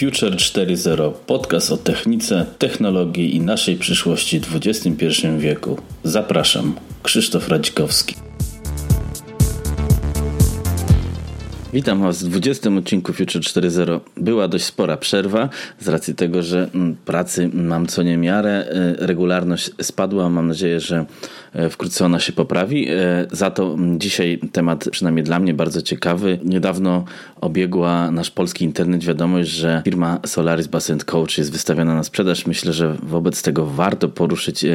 Future 4.0 podcast o technice, technologii i naszej przyszłości w XXI wieku. Zapraszam, Krzysztof Radzikowski. Witam Was w 20 odcinku Future 4.0. Była dość spora przerwa z racji tego, że mm, pracy mam co niemiarę, e, regularność spadła. Mam nadzieję, że wkrótce ona się poprawi. E, za to dzisiaj temat, przynajmniej dla mnie, bardzo ciekawy. Niedawno obiegła nasz polski internet wiadomość, że firma Solaris Bass Coach jest wystawiona na sprzedaż. Myślę, że wobec tego warto poruszyć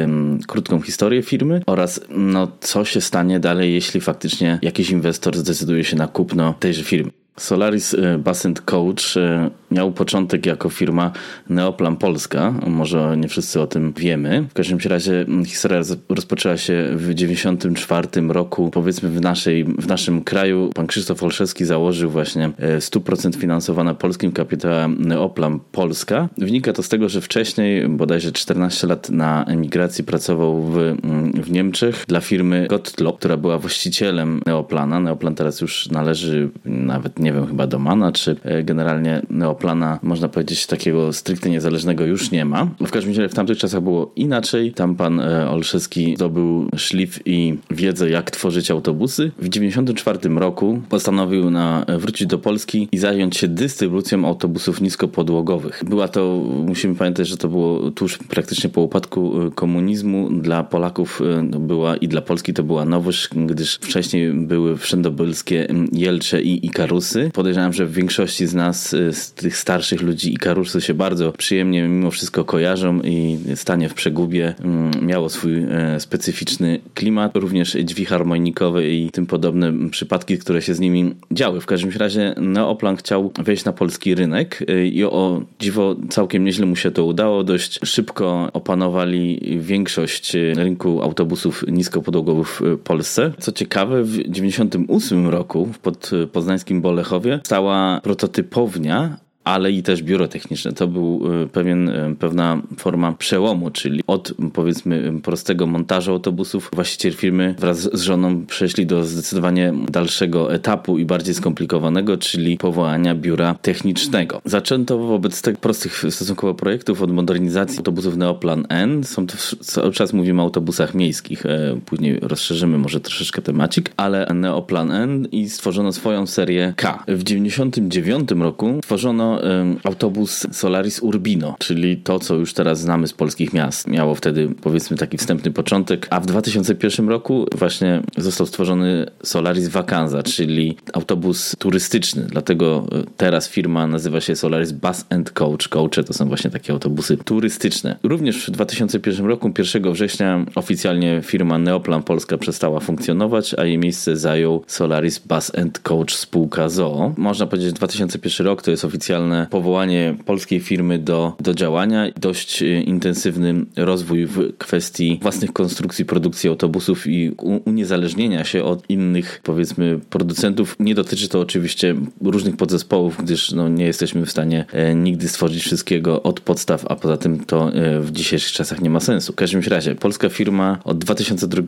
krótką historię firmy oraz no, co się stanie dalej, jeśli faktycznie jakiś inwestor zdecyduje się na kupno tejże firmy. Solaris y, Basent Coach y, miał początek jako firma Neoplan Polska. Może nie wszyscy o tym wiemy. W każdym razie mm, historia rozpoczęła się w 94 roku. Powiedzmy w, naszej, w naszym kraju pan Krzysztof Olszewski założył właśnie 100% y, finansowana polskim kapitałem Neoplan Polska. Wynika to z tego, że wcześniej, bodajże 14 lat na emigracji pracował w, mm, w Niemczech dla firmy Gottlob, która była właścicielem Neoplana. Neoplan teraz już należy nawet nie nie wiem, chyba do Mana, czy e, generalnie Neoplana, można powiedzieć, takiego stricte niezależnego już nie ma. W każdym razie w tamtych czasach było inaczej. Tam pan e, Olszewski zdobył szlif i wiedzę, jak tworzyć autobusy. W 1994 roku postanowił na, e, wrócić do Polski i zająć się dystrybucją autobusów niskopodłogowych. Była to, musimy pamiętać, że to było tuż praktycznie po upadku komunizmu. Dla Polaków była i dla Polski to była nowość, gdyż wcześniej były wszędobylskie Jelcze i Ikarusy Podejrzewam, że w większości z nas, y, z tych starszych ludzi Ikarusy się bardzo przyjemnie mimo wszystko kojarzą i stanie w przegubie mm, miało swój e, specyficzny klimat, również drzwi harmonikowe i tym podobne przypadki, które się z nimi działy. W każdym razie Neoplan chciał wejść na polski rynek y, i o dziwo całkiem nieźle mu się to udało. Dość szybko opanowali większość y, rynku autobusów niskopodłogowych w Polsce. Co ciekawe, w 1998 roku pod poznańskim Bole Lechowie stała prototypownia ale i też biuro techniczne. To był e, pewien, e, pewna forma przełomu, czyli od powiedzmy prostego montażu autobusów właściciel firmy wraz z żoną przeszli do zdecydowanie dalszego etapu i bardziej skomplikowanego, czyli powołania biura technicznego. Zaczęto wobec tych prostych stosunkowo projektów od modernizacji autobusów Neoplan N. Są to cały czas mówimy o autobusach miejskich, e, później rozszerzymy może troszeczkę temacik, ale Neoplan N i stworzono swoją serię K. W 1999 roku stworzono autobus Solaris Urbino, czyli to, co już teraz znamy z polskich miast. Miało wtedy powiedzmy taki wstępny początek, a w 2001 roku właśnie został stworzony Solaris Vacanza, czyli autobus turystyczny. Dlatego e, teraz firma nazywa się Solaris Bus and Coach. Coache to są właśnie takie autobusy turystyczne. Również w 2001 roku, 1 września, oficjalnie firma Neoplan Polska przestała funkcjonować, a jej miejsce zajął Solaris Bus and Coach spółka ZOO. Można powiedzieć, że 2001 rok to jest oficjalny oficjalne powołanie polskiej firmy do, do działania, dość e, intensywny rozwój w kwestii własnych konstrukcji produkcji autobusów i uniezależnienia się od innych, powiedzmy, producentów. Nie dotyczy to oczywiście różnych podzespołów, gdyż no, nie jesteśmy w stanie e, nigdy stworzyć wszystkiego od podstaw, a poza tym to e, w dzisiejszych czasach nie ma sensu. W każdym razie, polska firma od 2002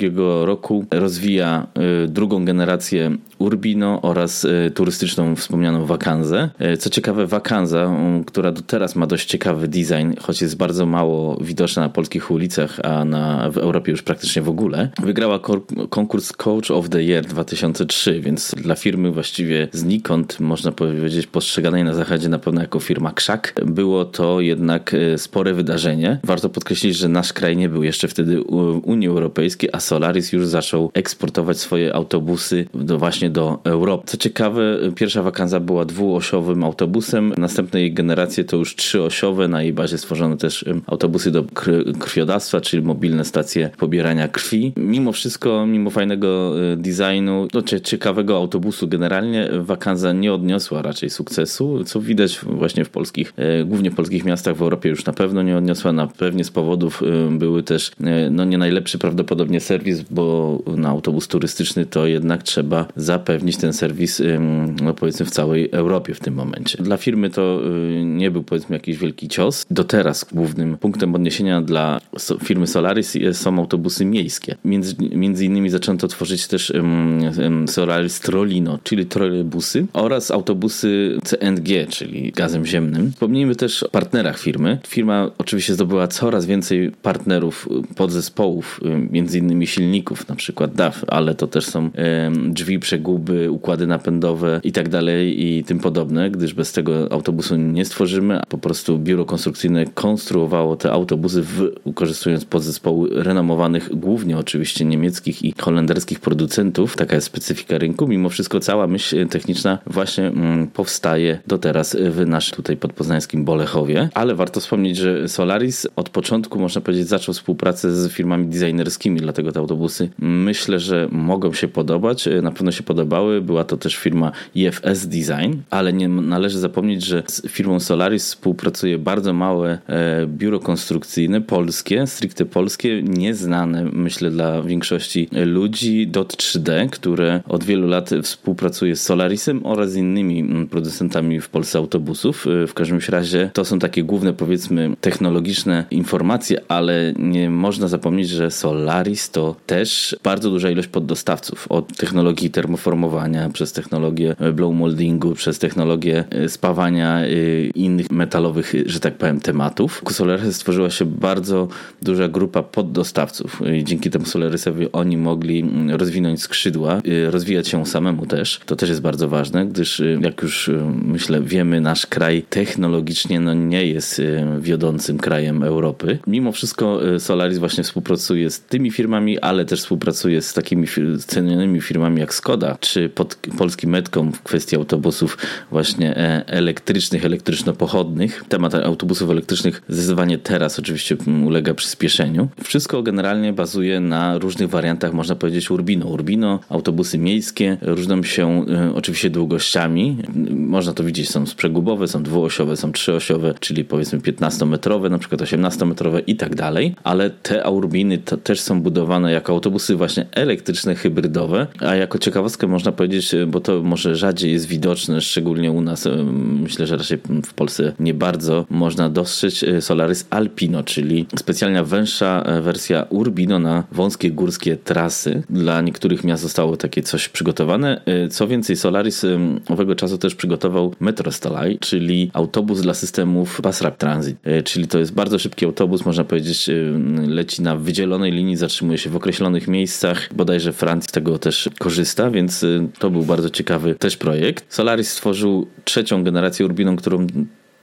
roku rozwija drugą generację Urbino oraz turystyczną wspomnianą Wakanzę. Co ciekawe, Wakanzę Kanza, um, która do teraz ma dość ciekawy design, choć jest bardzo mało widoczna na polskich ulicach, a na, w Europie już praktycznie w ogóle. Wygrała konkurs Coach of the Year 2003, więc dla firmy właściwie znikąd, można powiedzieć, postrzeganej na zachodzie na pewno jako firma krzak, było to jednak e, spore wydarzenie. Warto podkreślić, że nasz kraj nie był jeszcze wtedy Unii Europejskiej, a Solaris już zaczął eksportować swoje autobusy do, właśnie do Europy. Co ciekawe, pierwsza wakanza była dwuosiowym autobusem, Następne jej generacje to już trzyosiowe, na jej bazie stworzono też autobusy do krwiodawstwa, czyli mobilne stacje pobierania krwi. Mimo wszystko, mimo fajnego y, designu, no, ciekawego autobusu generalnie, Wakanza nie odniosła raczej sukcesu, co widać właśnie w polskich, y, głównie w polskich miastach w Europie już na pewno nie odniosła, na pewnie z powodów y, były też no nie najlepszy prawdopodobnie serwis, bo na autobus turystyczny to jednak trzeba zapewnić ten serwis no powiedzmy w całej Europie w tym momencie. Dla firmy to nie był powiedzmy jakiś wielki cios. Do teraz głównym punktem odniesienia dla firmy Solaris są autobusy miejskie. Między, między innymi zaczęto tworzyć też um, Solaris Trollino, czyli trolejbusy oraz autobusy CNG, czyli gazem ziemnym. Wspomnijmy też o partnerach firmy. Firma oczywiście zdobyła coraz więcej partnerów, podzespołów, między innymi silników, na przykład DAF, ale to też są um, drzwi, przeguby, układy napędowe i tak dalej i tym podobne, gdyż bez tego autobusu nie stworzymy. Po prostu biuro konstrukcyjne konstruowało te autobusy w, wykorzystując podzespoły renomowanych, głównie oczywiście niemieckich i holenderskich producentów. Taka jest specyfika rynku. Mimo wszystko cała myśl techniczna właśnie mm, powstaje do teraz w naszym tutaj podpoznańskim Bolechowie. Ale warto wspomnieć, że Solaris od początku, można powiedzieć, zaczął współpracę z firmami designerskimi, dlatego te autobusy myślę, że mogą się podobać. Na pewno się podobały. Była to też firma IFS Design, ale nie należy zapomnieć, że z firmą Solaris współpracuje bardzo małe e, biuro konstrukcyjne, polskie, stricte polskie, nieznane myślę dla większości ludzi, DOT 3D, które od wielu lat współpracuje z Solarisem oraz innymi mm, producentami w Polsce autobusów. E, w każdym razie to są takie główne powiedzmy technologiczne informacje, ale nie można zapomnieć, że Solaris to też bardzo duża ilość poddostawców od technologii termoformowania przez technologię blow moldingu, przez technologię spawania innych metalowych, że tak powiem, tematów. Ku Solaris stworzyła się bardzo duża grupa poddostawców dzięki temu Solarisowi oni mogli mm, rozwinąć skrzydła, y, rozwijać się samemu też. To też jest bardzo ważne, gdyż y, jak już y, myślę wiemy, nasz kraj technologicznie no, nie jest wiodącym krajem Europy. Mimo wszystko Solaris właśnie współpracuje z tymi firmami, ale też współpracuje z takimi cenionymi firmami jak Skoda, czy pod polski Metcom w kwestii autobusów właśnie e, elektrycznych, elektryczno-pochodnych. Temat autobusów elektrycznych zdecydowanie teraz oczywiście ulega przyspieszeniu. Wszystko generalnie bazuje na różnych wariantach, można powiedzieć Urbino. Urbino, autobusy miejskie różnią się y, oczywiście długościami. Można to widzieć, są sprzegubowe, są dwuosiowe, są trzyosiowe, czyli powiedzmy 15-metrowe, na przykład 18-metrowe i tak dalej, ale te Aurbiny też są budowane jako autobusy właśnie elektryczne, hybrydowe, a jako ciekawostkę można powiedzieć, y, bo to może rzadziej jest widoczne, szczególnie u nas, myślę, że raczej w Polsce nie bardzo można dostrzec Solaris Alpino, czyli specjalna węższa e, wersja Urbino na wąskie górskie trasy. Dla niektórych miast zostało takie coś przygotowane. E, co więcej, Solaris owego czasu też przygotował Metro Stolaj, czyli autobus dla systemów Basrap Transit. E, czyli to jest bardzo szybki autobus, można powiedzieć, leci na wydzielonej linii, zatrzymuje się w określonych miejscach. Bodajże Francja z tego też korzysta, więc to był bardzo ciekawy też projekt. Solaris stworzył trzecią generację Urbino, którą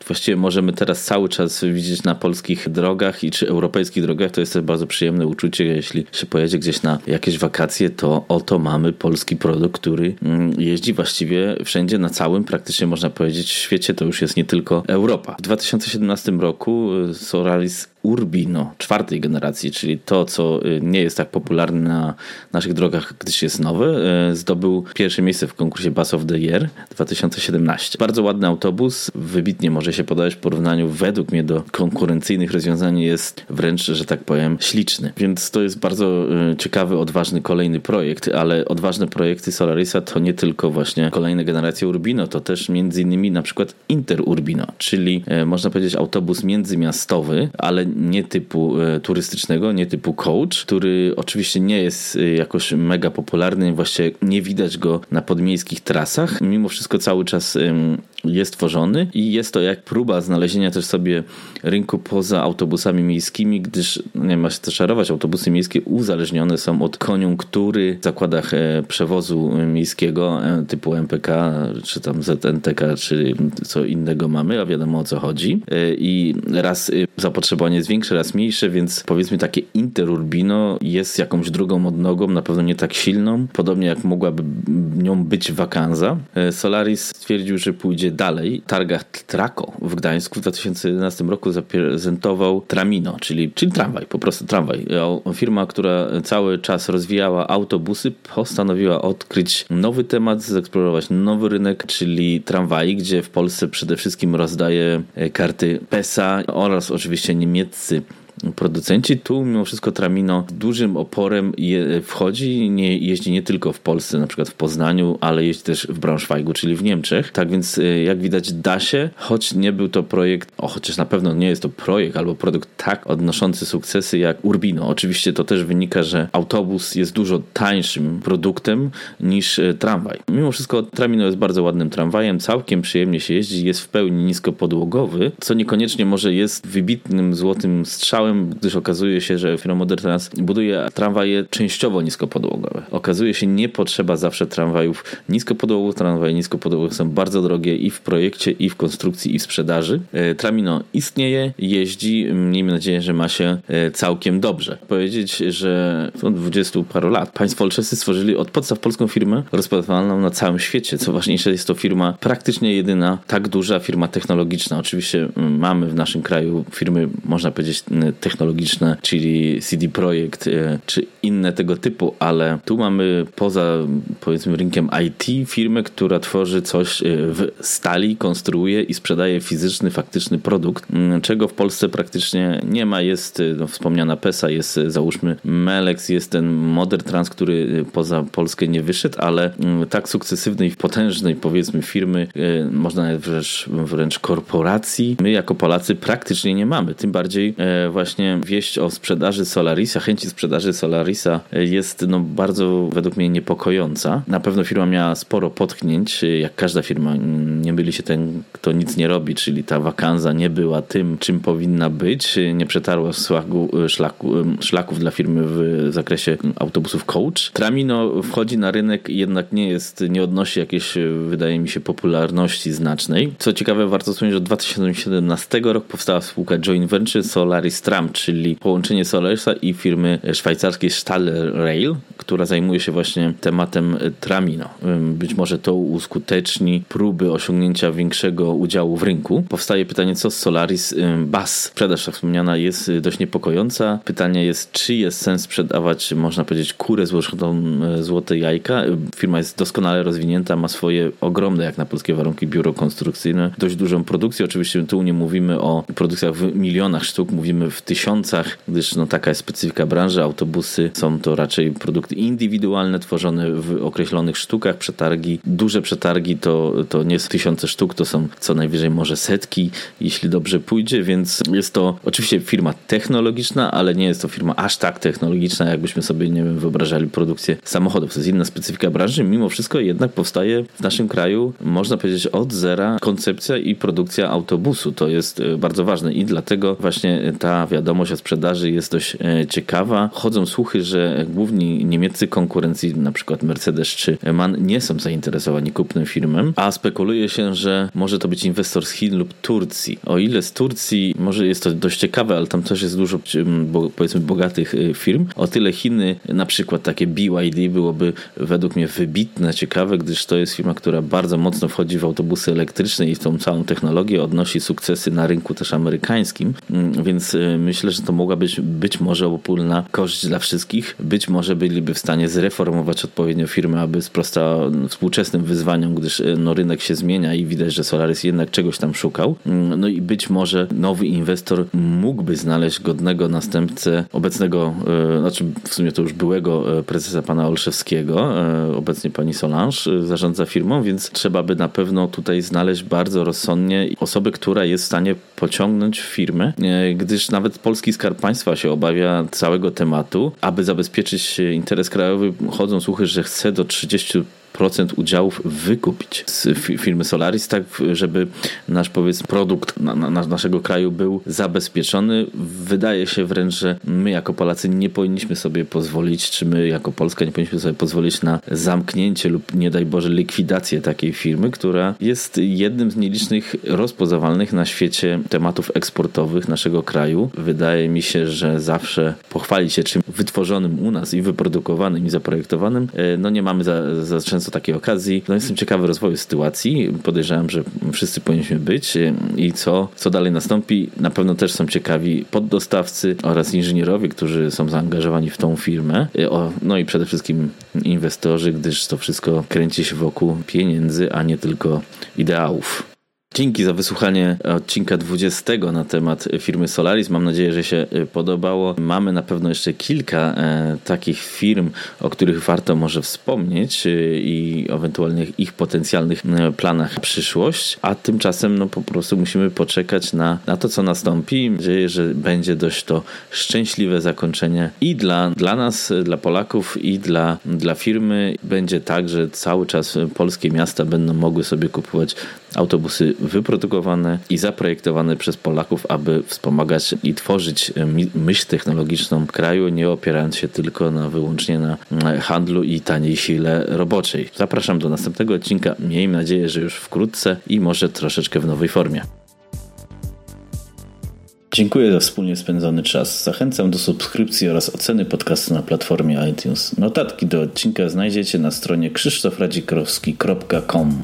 właściwie możemy teraz cały czas widzieć na polskich drogach i czy europejskich drogach. To jest bardzo przyjemne uczucie, jeśli się pojedzie gdzieś na jakieś wakacje, to oto mamy polski produkt, który mm, jeździ właściwie wszędzie na całym, praktycznie można powiedzieć, świecie. To już jest nie tylko Europa. W 2017 roku y, Soralis Urbino czwartej generacji, czyli to, co y, nie jest tak popularne na naszych drogach, gdyż jest nowy, y, zdobył pierwsze miejsce w konkursie Bus of the Year 2017. Bardzo ładny autobus, wybitnie może się podać w porównaniu według mnie do konkurencyjnych rozwiązań jest wręcz, że tak powiem, śliczny. Więc to jest bardzo y, ciekawy, odważny kolejny projekt, ale odważne projekty Solarisa to nie tylko właśnie kolejne generacje Urbino, to też między innymi na przykład Interurbino, czyli można powiedzieć autobus międzymiastowy, ale nie typu e, turystycznego, nie typu coach, który oczywiście nie jest e, jakoś mega popularny, właśnie nie widać go na podmiejskich trasach. Mimo wszystko cały czas jest tworzony i jest to jak próba znalezienia też sobie rynku poza autobusami miejskimi, gdyż no nie ma się co szarować, autobusy miejskie uzależnione są od koniunktury w zakładach e, przewozu miejskiego typu MPK, czy tam ZNTK, czy co innego mamy, a wiadomo o co chodzi. I raz zapotrzebowanie jest większe, raz mniejsze, więc powiedzmy takie Interurbino jest jakąś drugą odnogą, na pewno nie tak silną, podobnie jak mogłaby nią być Wakanza. E, Solaris stwierdził, że pójdzie dalej. Targach Traco w Gdańsku w 2011 roku zaprezentował Tramino, czyli, czyli tramwaj, po prostu tramwaj. E, firma, która cały czas rozwijała autobusy, postanowiła odkryć nowy temat, zeksplorować nowy rynek, czyli tramwaj, gdzie w Polsce przede wszystkim rozdaje e, karty PESA oraz oczywiście niemieckie niemieccy producenci. Tu mimo wszystko Tramino dużym oporem je, wchodzi, nie, jeździ nie tylko w Polsce, na przykład w Poznaniu, ale jeździ też w Braunschweigu, czyli w Niemczech. Tak więc y, jak widać da się, choć nie był to projekt, o, chociaż na pewno nie jest to projekt albo produkt tak odnoszący sukcesy jak Urbino. Oczywiście to też wynika, że autobus jest dużo tańszym produktem niż y, tramwaj. Mimo wszystko Tramino jest bardzo ładnym tramwajem, całkiem przyjemnie się jeździ, jest w pełni niskopodłogowy, co niekoniecznie może jest wybitnym złotym strzałem, gdyż okazuje się, że firma Modern Trans buduje tramwaje częściowo niskopodłogowe. Okazuje się, nie potrzeba zawsze tramwajów niskopodłogowych. Tramwaje niskopodłogowe są bardzo drogie i w projekcie, i w konstrukcji, i w sprzedaży. E, Tramino istnieje, jeździ, miejmy nadzieję, że ma się e, całkiem dobrze. Powiedzieć, że od 20 paru lat państwo olszewscy stworzyli od podstaw polską firmę rozpoznawalną na całym świecie. Co ważniejsze, jest to firma praktycznie jedyna tak duża firma technologiczna. Oczywiście mamy w naszym kraju firmy, można powiedzieć, technologiczne, czyli CD Projekt czy inne tego typu, ale tu mamy poza powiedzmy rynkiem IT firmę, która tworzy coś w stali, konstruuje i sprzedaje fizyczny, faktyczny produkt, czego w Polsce praktycznie nie ma. Jest no, wspomniana PESA, jest załóżmy Melex, jest ten Modern Trans, który poza Polskę nie wyszedł, ale tak sukcesywnej, potężnej powiedzmy firmy, można wręcz, wręcz korporacji, my jako Polacy praktycznie nie mamy. Tym bardziej e, właśnie wieść o sprzedaży Solarisa, chęci sprzedaży Solarisa e, jest no, bardzo według mnie niepokojąca. Na pewno firma miała sporo potknięć, e, jak każda firma. Nie byli się ten, kto nic nie robi, czyli ta wakanza nie była tym, czym powinna być. Nie przetarła szlaku, szlaku, szlaków dla firmy w zakresie autobusów coach. Tramino wchodzi na rynek jednak nie jest, nie odnosi jakiejś, wydaje mi się, popularności znacznej. Co ciekawe, warto wspomnieć, że od 2017 roku powstała spółka joint venture Solaris Czyli połączenie Solarisa i firmy szwajcarskiej Staller Rail, która zajmuje się właśnie tematem Tramino. Być może to uskuteczni próby osiągnięcia większego udziału w rynku. Powstaje pytanie, co z Solaris Bus? Sprzedaż, tak wspomniana, jest dość niepokojąca. Pytanie jest, czy jest sens sprzedawać, można powiedzieć, kurę złożoną złote jajka. Firma jest doskonale rozwinięta, ma swoje ogromne, jak na polskie warunki, biuro konstrukcyjne, dość dużą produkcję. Oczywiście tu nie mówimy o produkcjach w milionach sztuk, mówimy w tysiącach, gdyż no, taka jest specyfika branży. Autobusy są to raczej produkty indywidualne, tworzone w określonych sztukach. Przetargi, duże przetargi to, to nie są tysiące sztuk, to są co najwyżej może setki, jeśli dobrze pójdzie, więc jest to oczywiście firma technologiczna, ale nie jest to firma aż tak technologiczna, jakbyśmy sobie, nie wiem, wyobrażali produkcję samochodów. To jest inna specyfika branży. Mimo wszystko jednak powstaje w naszym kraju, można powiedzieć, od zera koncepcja i produkcja autobusu. To jest e, bardzo ważne i dlatego właśnie ta wiadomość o sprzedaży jest dość e, ciekawa. Chodzą słuchy, że główni niemieccy konkurencji, na przykład Mercedes czy MAN, nie są zainteresowani kupnem firmą, a spekuluje się, że może to być inwestor z Chin lub Turcji. O ile z Turcji, może jest to dość ciekawe, ale tam też jest dużo powiedzmy bogatych e, firm, o tyle Chiny, na przykład takie BYD byłoby według mnie wybitne, ciekawe, gdyż to jest firma, która bardzo mocno wchodzi w autobusy elektryczne i w tą całą technologię odnosi sukcesy na rynku też amerykańskim, mm, więc y, myślę, że to mogła być być może obopólna korzyść dla wszystkich. Być może byliby w stanie zreformować odpowiednio firmę, aby sprostała współczesnym wyzwaniom, gdyż y, no, rynek się zmienia i widać, że Solaris jednak czegoś tam szukał. Mm, no i być może nowy inwestor mógłby znaleźć godnego następcę obecnego, y, znaczy w sumie to już byłego prezesa pana Olszewskiego, obecnie pani Solange zarządza firmą, więc trzeba by na pewno tutaj znaleźć bardzo rozsądnie osobę, która jest w stanie pociągnąć firmę, e, gdyż nawet polski skarb państwa się obawia całego tematu. Aby zabezpieczyć interes krajowy, chodzą słuchy, że chce do 30 procent udziałów wykupić z firmy Solaris, tak żeby nasz powiedzmy produkt na, na, naszego kraju był zabezpieczony. Wydaje się wręcz, że my jako Polacy nie powinniśmy sobie pozwolić, czy my jako Polska nie powinniśmy sobie pozwolić na zamknięcie lub nie daj Boże likwidację takiej firmy, która jest jednym z nielicznych rozpoznawalnych na świecie tematów eksportowych naszego kraju. Wydaje mi się, że zawsze pochwalić się czym wytworzonym u nas i wyprodukowanym i zaprojektowanym, e, no nie mamy za, za często często takiej okazji. No jestem ciekawy rozwoju sytuacji. Podejrzewam, że wszyscy powinniśmy być i co, co dalej nastąpi. Na pewno też są ciekawi poddostawcy oraz inżynierowie, którzy są zaangażowani w tą firmę. No i przede wszystkim inwestorzy, gdyż to wszystko kręci się wokół pieniędzy, a nie tylko ideałów. Dzięki za wysłuchanie odcinka 20 na temat firmy Solaris. Mam nadzieję, że się y, podobało. Mamy na pewno jeszcze kilka e, takich firm, o których warto może wspomnieć y, i ewentualnych ich potencjalnych e, planach przyszłość, a tymczasem no po prostu musimy poczekać na, na to, co nastąpi. Mam nadzieję, że będzie dość to szczęśliwe zakończenie i dla, dla nas, dla Polaków, i dla, dla firmy. Będzie tak, że cały czas polskie miasta będą mogły sobie kupować autobusy wyprodukowane i zaprojektowane przez Polaków, aby wspomagać i tworzyć myśl technologiczną kraju, nie opierając się tylko na wyłącznie na handlu i taniej sile roboczej. Zapraszam do następnego odcinka. Miejmy nadzieję, że już wkrótce i może troszeczkę w nowej formie. Dziękuję za wspólnie spędzony czas. Zachęcam do subskrypcji oraz oceny podcastu na platformie iTunes. Notatki do odcinka znajdziecie na stronie krzysztofradzikrowski.com.